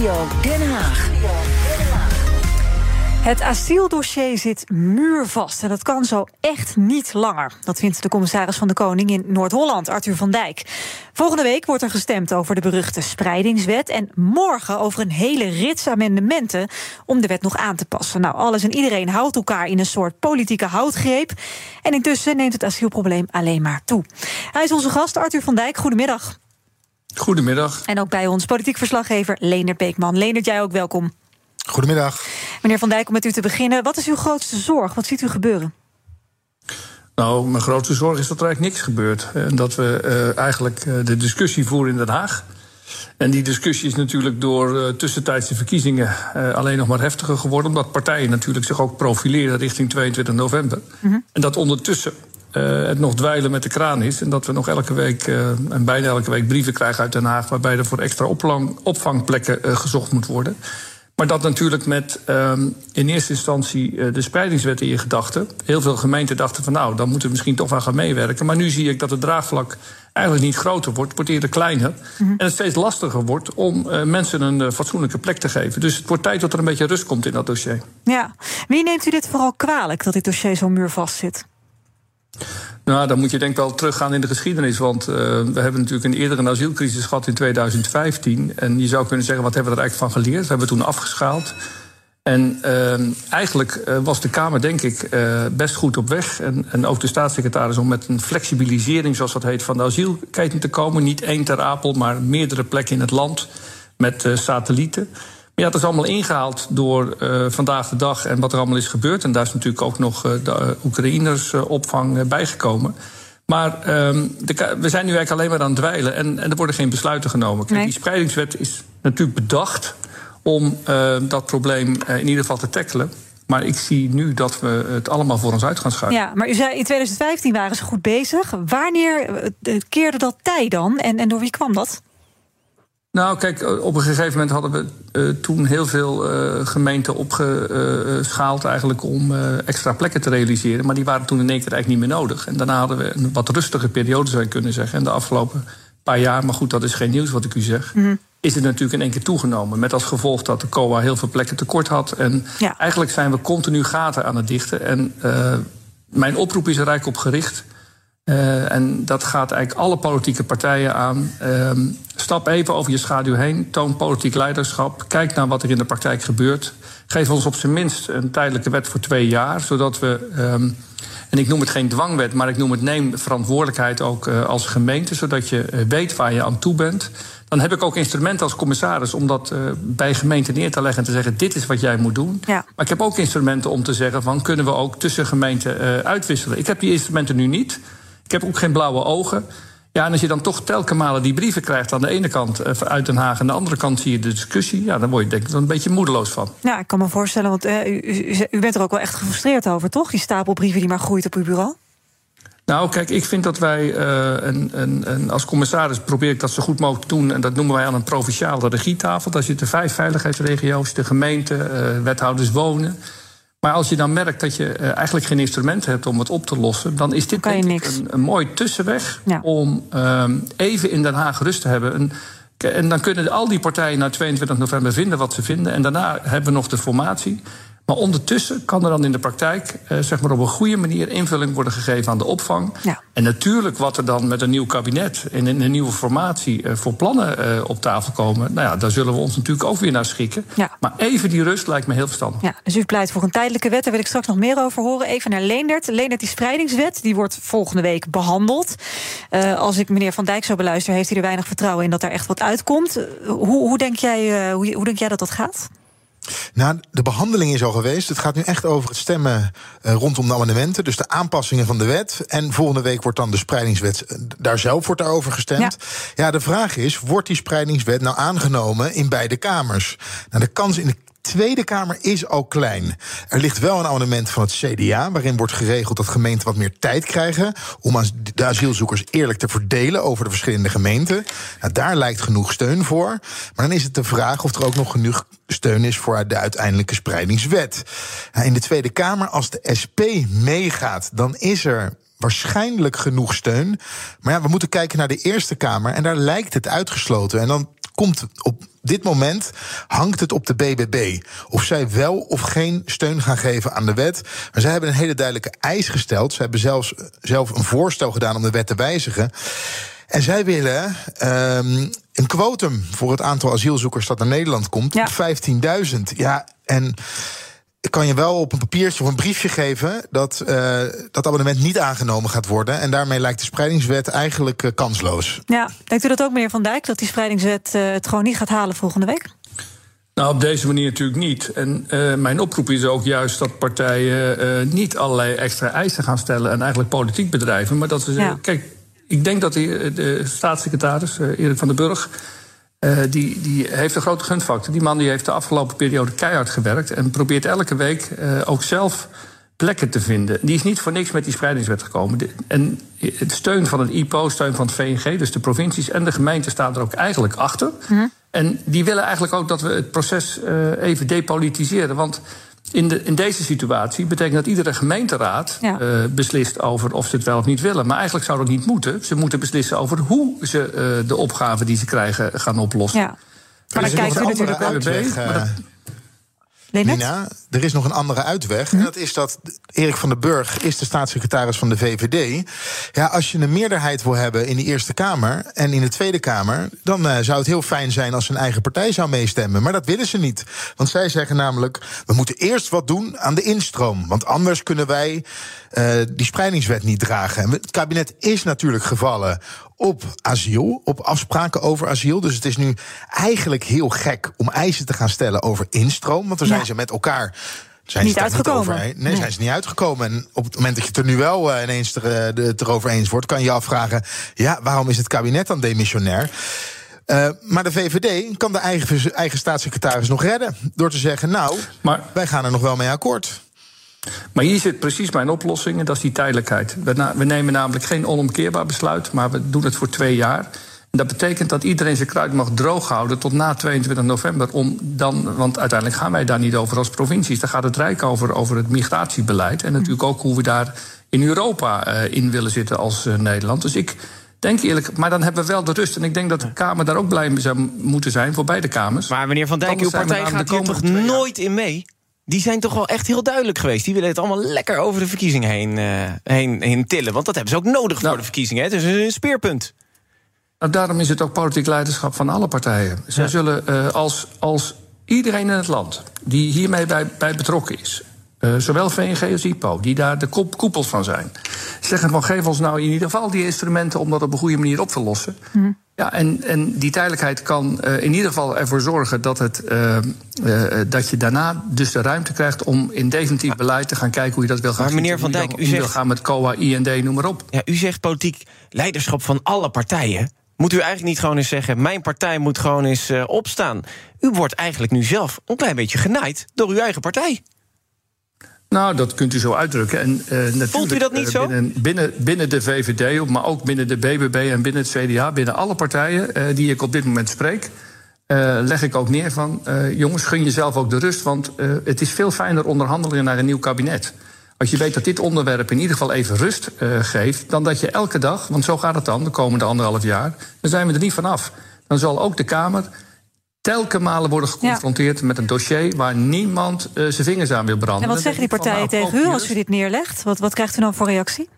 Den Haag. Het asieldossier zit muurvast en dat kan zo echt niet langer. Dat vindt de commissaris van de Koning in Noord-Holland, Arthur van Dijk. Volgende week wordt er gestemd over de beruchte spreidingswet... en morgen over een hele rits amendementen om de wet nog aan te passen. Nou, alles en iedereen houdt elkaar in een soort politieke houtgreep... en intussen neemt het asielprobleem alleen maar toe. Hij is onze gast, Arthur van Dijk. Goedemiddag. Goedemiddag. En ook bij ons politiek verslaggever Leonard Beekman. Leonard, jij ook welkom. Goedemiddag. Meneer Van Dijk, om met u te beginnen. Wat is uw grootste zorg? Wat ziet u gebeuren? Nou, mijn grootste zorg is dat er eigenlijk niks gebeurt. En dat we uh, eigenlijk uh, de discussie voeren in Den Haag. En die discussie is natuurlijk door uh, tussentijdse verkiezingen alleen nog maar heftiger geworden. Omdat partijen natuurlijk zich ook profileren richting 22 november. Mm -hmm. En dat ondertussen het nog dweilen met de kraan is. En dat we nog elke week en bijna elke week brieven krijgen uit Den Haag. waarbij er voor extra opvangplekken gezocht moet worden. Maar dat natuurlijk met um, in eerste instantie de spreidingswet in je gedachten. Heel veel gemeenten dachten van nou, dan moeten we misschien toch wel gaan meewerken. Maar nu zie ik dat het draagvlak eigenlijk niet groter wordt, wordt eerder kleiner. Mm -hmm. En het steeds lastiger wordt om uh, mensen een uh, fatsoenlijke plek te geven. Dus het wordt tijd dat er een beetje rust komt in dat dossier. Ja, wie neemt u dit vooral kwalijk dat dit dossier zo muurvast zit? Nou, dan moet je denk ik wel teruggaan in de geschiedenis. Want uh, we hebben natuurlijk een eerdere asielcrisis gehad in 2015. En je zou kunnen zeggen, wat hebben we er eigenlijk van geleerd? We hebben toen afgeschaald. En uh, eigenlijk uh, was de Kamer, denk ik, uh, best goed op weg. En, en ook de staatssecretaris om met een flexibilisering, zoals dat heet, van de asielketen te komen. Niet één ter apel, maar meerdere plekken in het land met satellieten. Ja, het is allemaal ingehaald door uh, vandaag de dag en wat er allemaal is gebeurd. En daar is natuurlijk ook nog uh, de Oekraïnersopvang uh, bijgekomen. Maar de, we zijn nu eigenlijk alleen maar aan het dweilen en, en er worden geen besluiten genomen. Kijk, nee. Die spreidingswet is natuurlijk bedacht om dat probleem in ieder geval te tackelen. Maar ik zie nu dat we het allemaal voor ons uit gaan schuiven. Ja, maar u zei in 2015 waren ze goed bezig. Wanneer keerde dat tij dan en, en door wie kwam dat? Nou, kijk, op een gegeven moment hadden we uh, toen heel veel uh, gemeenten opgeschaald eigenlijk om uh, extra plekken te realiseren. Maar die waren toen in één keer eigenlijk niet meer nodig. En daarna hadden we een wat rustige periode, zou je kunnen zeggen. En de afgelopen paar jaar, maar goed, dat is geen nieuws wat ik u zeg. Mm -hmm. Is het natuurlijk in één keer toegenomen. Met als gevolg dat de COA heel veel plekken tekort had. En ja. eigenlijk zijn we continu gaten aan het dichten. En mijn oproep is er eigenlijk op gericht. Uh, en dat gaat eigenlijk alle politieke partijen aan. Uh, stap even over je schaduw heen. Toon politiek leiderschap. Kijk naar wat er in de praktijk gebeurt. Geef ons op zijn minst een tijdelijke wet voor twee jaar. Zodat we. Um, en ik noem het geen dwangwet, maar ik noem het neem verantwoordelijkheid ook uh, als gemeente. Zodat je uh, weet waar je aan toe bent. Dan heb ik ook instrumenten als commissaris om dat bij gemeenten neer te leggen en te zeggen: dit is wat jij moet doen. Ja. Maar ik heb ook instrumenten om te zeggen: van kunnen we ook tussen gemeenten uitwisselen. Ik heb die instrumenten nu niet. Ik heb ook geen blauwe ogen. Ja, en als je dan toch telkens malen die brieven krijgt aan de ene kant uh, uit Den Haag... en aan de andere kant zie je de discussie... ja, dan word je denk ik een beetje moedeloos van. Ja, ik kan me voorstellen, want uh, u, u, u, bent er ook wel echt gefrustreerd over, toch? Die stapel brieven die maar groeit op uw bureau. Nou, kijk, ik vind dat wij, uh, en, en, en als commissaris probeer ik dat zo goed mogelijk te doen... en dat noemen wij aan een provinciale regietafel. Daar zitten vijf veiligheidsregio's, de gemeente, wethouders wonen... Maar als je dan merkt dat je uh, eigenlijk geen instrumenten hebt om het op te lossen, dan is dit denk ik een, een mooi tussenweg ja. om um, even in Den Haag rust te hebben. Een, en dan kunnen al die partijen na 22 november vinden wat ze vinden. En daarna hebben we nog de formatie. Maar ondertussen kan er dan in de praktijk uh, zeg maar op een goede manier invulling worden gegeven aan de opvang. Ja. En natuurlijk wat er dan met een nieuw kabinet en in een nieuwe formatie uh, voor plannen uh, op tafel komen. Nou ja, daar zullen we ons natuurlijk ook weer naar schikken. Ja. Maar even die rust lijkt me heel verstandig. Ja, dus u pleit voor een tijdelijke wet. Daar wil ik straks nog meer over horen. Even naar Leendert. Leendert, die spreidingswet die wordt volgende week behandeld. als ik meneer Van Dijk zo beluister, heeft hij er weinig vertrouwen in dat er echt wat uitkomt. hoe, hoe, denk jij, hoe, hoe denk jij dat dat gaat? Nou, de behandeling is al geweest. Het gaat nu echt over het stemmen uh, rondom de amendementen. Dus de aanpassingen van de wet. En volgende week wordt dan de spreidingswet. Daar zelf wordt daarover gestemd. Ja. ja, de vraag is: wordt die spreidingswet nou aangenomen in beide kamers? Nou, de kans in de Tweede Kamer is al klein. Er ligt wel een amendement van het CDA... waarin wordt geregeld dat gemeenten wat meer tijd krijgen... om de asielzoekers eerlijk te verdelen over de verschillende gemeenten. Nou, daar lijkt genoeg steun voor. Maar dan is het de vraag of er ook nog genoeg steun is... voor de uiteindelijke spreidingswet. Nou, in de Tweede Kamer, als de SP meegaat... dan is er waarschijnlijk genoeg steun. Maar ja, we moeten kijken naar de Eerste Kamer... en daar lijkt het uitgesloten. En dan komt op dit moment hangt het op de BBB. Of zij wel of geen steun gaan geven aan de wet. Maar zij hebben een hele duidelijke eis gesteld. Ze hebben zelfs zelf een voorstel gedaan om de wet te wijzigen. En zij willen um, een quotum voor het aantal asielzoekers dat naar Nederland komt. Ja. 15.000. Ja, en ik kan je wel op een papiertje of een briefje geven dat uh, dat abonnement niet aangenomen gaat worden. En daarmee lijkt de spreidingswet eigenlijk uh, kansloos. Ja, denkt u dat ook, meneer Van Dijk, dat die spreidingswet uh, het gewoon niet gaat halen volgende week? Nou, op deze manier natuurlijk niet. En uh, mijn oproep is ook juist dat partijen uh, niet allerlei extra eisen gaan stellen en eigenlijk politiek bedrijven. Maar dat ze zeggen: ja. kijk, ik denk dat de, de staatssecretaris, uh, Erik van den Burg. Uh, die, die heeft een grote gunfactor. Die man die heeft de afgelopen periode keihard gewerkt. En probeert elke week uh, ook zelf plekken te vinden. Die is niet voor niks met die spreidingswet gekomen. En het steun van het IPO, steun van het VNG, dus de provincies en de gemeenten staan er ook eigenlijk achter. Mm. En die willen eigenlijk ook dat we het proces uh, even depolitiseren. Want in, de, in deze situatie betekent dat iedere gemeenteraad ja. uh, beslist over of ze het wel of niet willen. Maar eigenlijk zou dat niet moeten. Ze moeten beslissen over hoe ze uh, de opgaven die ze krijgen gaan oplossen. Ja. Maar dan kijkt u natuurlijk ook. Weg, uh, Nina, er is nog een andere uitweg. Hm? En dat is dat Erik van den Burg is de staatssecretaris van de VVD. Ja, als je een meerderheid wil hebben in de Eerste Kamer en in de Tweede Kamer, dan uh, zou het heel fijn zijn als zijn eigen partij zou meestemmen. Maar dat willen ze niet. Want zij zeggen namelijk: we moeten eerst wat doen aan de instroom. Want anders kunnen wij uh, die spreidingswet niet dragen. En het kabinet is natuurlijk gevallen op asiel, op afspraken over asiel. Dus het is nu eigenlijk heel gek om eisen te gaan stellen over instroom. Want dan zijn ja. ze met elkaar. Zijn niet uitgekomen. Niet over, nee, nee, zijn ze niet uitgekomen. En op het moment dat je het er nu wel uh, ineens er, uh, de, het erover eens wordt, kan je je afvragen: ja, waarom is het kabinet dan demissionair? Uh, maar de VVD kan de eigen, eigen staatssecretaris nog redden. Door te zeggen: Nou, maar, wij gaan er nog wel mee akkoord. Maar hier zit precies mijn oplossing en dat is die tijdelijkheid. We, nemen namelijk geen onomkeerbaar besluit, maar we doen het voor twee jaar. En dat betekent dat iedereen zijn kruid mag droog houden tot na 22 november. Om dan, want uiteindelijk gaan wij daar niet over als provincies. Daar gaat het Rijk over, over het migratiebeleid. En natuurlijk ook hoe we daar in Europa uh, in willen zitten als uh, Nederland. Dus ik denk eerlijk, maar dan hebben we wel de rust. En ik denk dat de Kamer daar ook blij mee zou moeten zijn voor beide kamers. Maar meneer Van Dijk, uw partij gaat hier toch nooit in mee? Die zijn toch wel echt heel duidelijk geweest. Die willen het allemaal lekker over de verkiezingen heen, uh, heen, heen tillen. Want dat hebben ze ook nodig nou, voor de verkiezingen. Het is een speerpunt. Nou, daarom is het ook politiek leiderschap van alle partijen. Zij ja. zullen uh, als, als iedereen in het land die hiermee bij, bij betrokken is... Uh, zowel VNG als IPO, die daar de koepels van zijn. Zeggen van geef ons nou in ieder geval die instrumenten om dat op een goede manier op te lossen. Mm. Ja, en, en die tijdelijkheid kan uh, in ieder geval ervoor zorgen dat, het, uh, uh, dat je daarna dus de ruimte krijgt om in definitief beleid te gaan kijken hoe je dat wil gaan Maar meneer Van Dijk, u zegt, wil gaan met COA, IND, noem maar op. Ja, u zegt politiek leiderschap van alle partijen. Moet u eigenlijk niet gewoon eens zeggen: mijn partij moet gewoon eens opstaan? U wordt eigenlijk nu zelf een klein beetje genaaid door uw eigen partij. Nou, dat kunt u zo uitdrukken. En, uh, natuurlijk, Voelt u dat niet zo? Binnen, binnen, binnen de VVD, maar ook binnen de BBB en binnen het CDA... binnen alle partijen uh, die ik op dit moment spreek... Uh, leg ik ook neer van, jongens, gun jezelf ook de rust... want het is veel fijner onderhandelen naar een nieuw kabinet. Als je weet dat dit onderwerp in ieder geval even rust geeft... dan dat je elke dag, want zo gaat het dan de komende anderhalf jaar... dan zijn we er niet vanaf. Dan zal ook de Kamer telke malen worden geconfronteerd ja. met een dossier waar niemand uh, zijn vingers aan wil branden. En wat zeggen die partijen tegen u als u dit neerlegt? Wat, wat krijgt u dan voor reactie?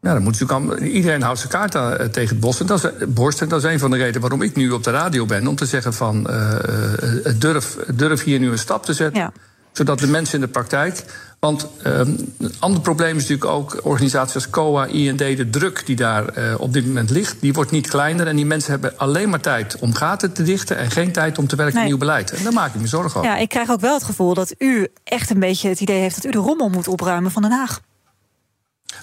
Nou, dan moet natuurlijk iedereen houdt zijn kaart aan, uh, tegen het bos. En dat, is, borst. En dat is een van de redenen waarom ik nu op de radio ben. Om te zeggen van uh, durf, durf hier nu een stap te zetten. Ja. Zodat de mensen in de praktijk want um, een ander probleem is natuurlijk ook organisaties als COA, IND, de druk die daar uh, op dit moment ligt, die wordt niet kleiner. En die mensen hebben alleen maar tijd om gaten te dichten en geen tijd om te werken nee. aan nieuw beleid. En daar maak ik me zorgen over. Ja, ik krijg ook wel het gevoel dat u echt een beetje het idee heeft dat u de rommel moet opruimen van Den Haag.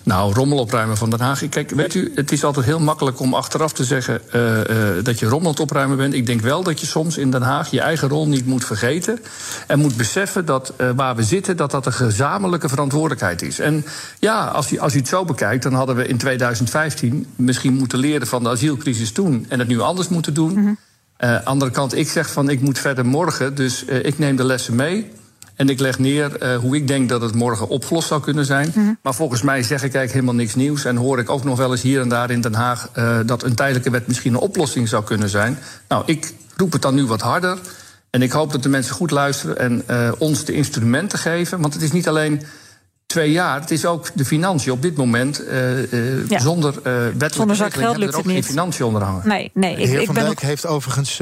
Nou, rommel opruimen van Den Haag. Kijk, weet u, het is altijd heel makkelijk om achteraf te zeggen uh, uh, dat je rommel opruimen bent. Ik denk wel dat je soms in Den Haag je eigen rol niet moet vergeten. En moet beseffen dat uh, waar we zitten, dat dat een gezamenlijke verantwoordelijkheid is. En ja, als u, als u het zo bekijkt, dan hadden we in 2015 misschien moeten leren van de asielcrisis toen. En het nu anders moeten doen. Mm -hmm. andere kant, ik zeg van ik moet verder morgen, dus ik neem de lessen mee. En ik leg neer uh, hoe ik denk dat het morgen opgelost zou kunnen zijn. Mm -hmm. Maar volgens mij zeg ik eigenlijk helemaal niks nieuws. En hoor ik ook nog wel eens hier en daar in Den Haag uh, dat een tijdelijke wet misschien een oplossing zou kunnen zijn. Nou, ik roep het dan nu wat harder. En ik hoop dat de mensen goed luisteren en uh, ons de instrumenten geven. Want het is niet alleen twee jaar. Het is ook de financiën op dit moment. Uh, uh, ja. Zonder uh, wettelijke zonder geld lukt er ook het geen financiën onder hangen. Nee, nee. De heer ik, Van ik ben Dijk ook... heeft overigens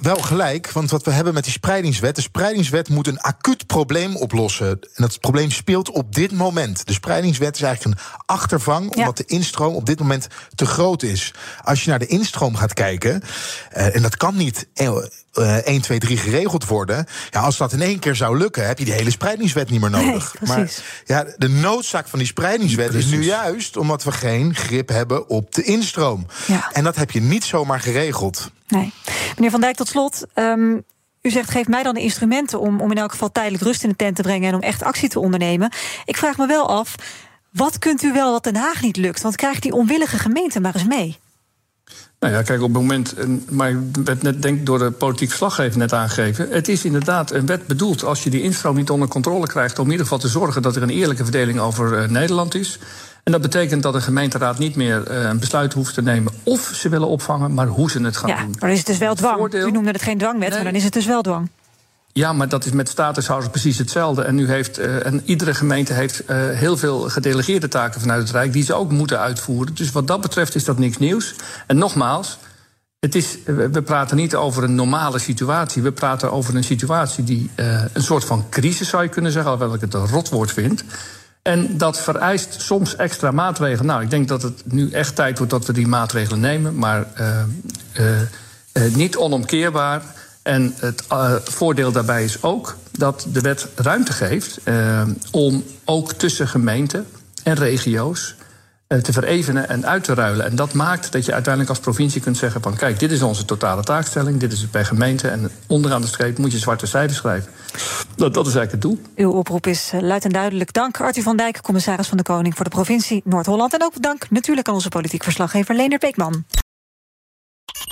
wel gelijk, want wat we hebben met die spreidingswet... de spreidingswet moet een acuut probleem oplossen. En dat probleem speelt op dit moment. De spreidingswet is eigenlijk een achtervang... omdat de instroom op dit moment te groot is. Als je naar de instroom gaat kijken... Uh, en dat kan niet uh, 1, 2, 3 geregeld worden... Ja, als dat in één keer zou lukken, heb je die hele spreidingswet niet meer nodig. Nee, maar ja, de noodzaak van die spreidingswet precies. is nu juist... omdat we geen grip hebben op de instroom. Ja. En dat heb je niet zomaar geregeld. Nee. Meneer Van Dijk, tot slot. Um, u zegt, geef mij dan de instrumenten om, om in elk geval tijdelijk rust in de tent te brengen en om echt actie te ondernemen. Ik vraag me wel af, wat kunt u wel wat Den Haag niet lukt? Want krijgt die onwillige gemeente maar eens mee? Nou ja, kijk, op het moment, maar ik werd net denk door de politiek verslaggever net aangegeven. Het is inderdaad een wet bedoeld als je die instroom niet onder controle krijgt, om in ieder geval te zorgen dat er een eerlijke verdeling over uh, Nederland is. En dat betekent dat de gemeenteraad niet meer uh, een besluit hoeft te nemen of ze willen opvangen, maar hoe ze het gaan ja, doen. Maar dan is het dus wel dwang. Voordeel... U noemde het geen dwangwet, nee. maar dan is het dus wel dwang. Ja, maar dat is met statushouders precies hetzelfde. En, nu heeft, uh, en iedere gemeente heeft uh, heel veel gedelegeerde taken vanuit het Rijk... die ze ook moeten uitvoeren. Dus wat dat betreft is dat niks nieuws. En nogmaals, het is, we praten niet over een normale situatie. We praten over een situatie die een soort van crisis zou je kunnen zeggen... alhoewel ik het een rotwoord vind... En dat vereist soms extra maatregelen. Nou, ik denk dat het nu echt tijd wordt dat we die maatregelen nemen, maar niet onomkeerbaar. En het voordeel daarbij is ook dat de wet ruimte geeft om ook tussen gemeenten en regio's te verevenen en uit te ruilen. En dat maakt dat je uiteindelijk als provincie kunt zeggen van... kijk, dit is onze totale taakstelling, dit is het bij gemeente... en onderaan de streep moet je zwarte cijfers schrijven. Dat, dat is eigenlijk het doel. Uw oproep is luid en duidelijk. Dank Arthur van Dijk, commissaris van de Koning... voor de provincie Noord-Holland. En ook dank natuurlijk aan onze politiek verslaggever Leender Beekman.